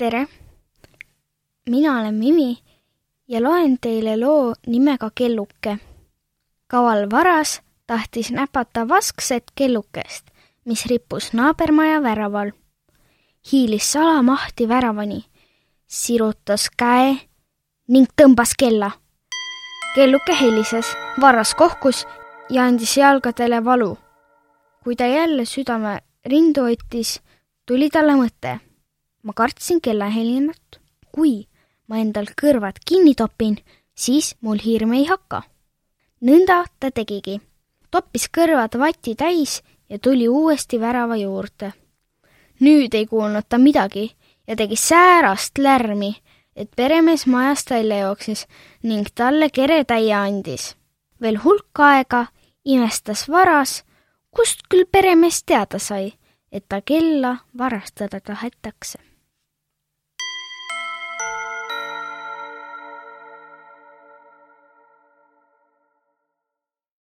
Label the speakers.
Speaker 1: tere! mina olen Mimi ja loen teile loo nimega Kelluke. kaval varas tahtis näpata vaskset kellukest, mis rippus naabermaja väraval. hiilis salamahti väravani, sirutas käe ning tõmbas kella. kelluke helises, varas kohkus ja andis jalgadele valu. kui ta jälle südame rindu võttis, tuli talle mõte. Ma kartsin kellahelinat, kui ma endal kõrvad kinni topin, siis mul hirm ei hakka. nõnda ta tegigi. toppis kõrvad vati täis ja tuli uuesti värava juurde. nüüd ei kuulnud ta midagi ja tegi säärast lärmi, et peremees majast välja jooksis ning talle keretäie andis. veel hulk aega imestas varas, kust küll peremees teada sai, et ta kella varastada tahetakse